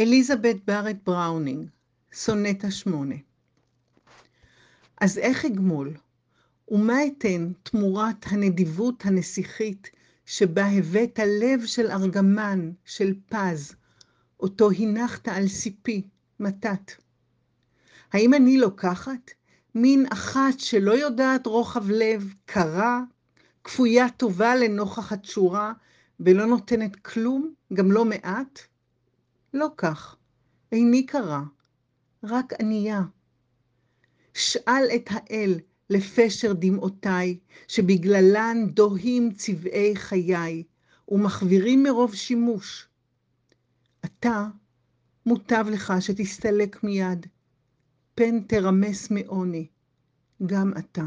אליזבת בארט בראונינג, סונטה שמונה. אז איך אגמול? ומה אתן תמורת הנדיבות הנסיכית שבה הבאת לב של ארגמן, של פז, אותו הנחת על סיפי, מתת? האם אני לוקחת מין אחת שלא יודעת רוחב לב, קרה, כפויה טובה לנוכח התשורה, ולא נותנת כלום, גם לא מעט? לא כך, איני קרה, רק ענייה. שאל את האל לפשר דמעותיי, שבגללן דוהים צבעי חיי, ומחווירים מרוב שימוש. אתה, מוטב לך שתסתלק מיד, פן תרמס מעוני, גם אתה.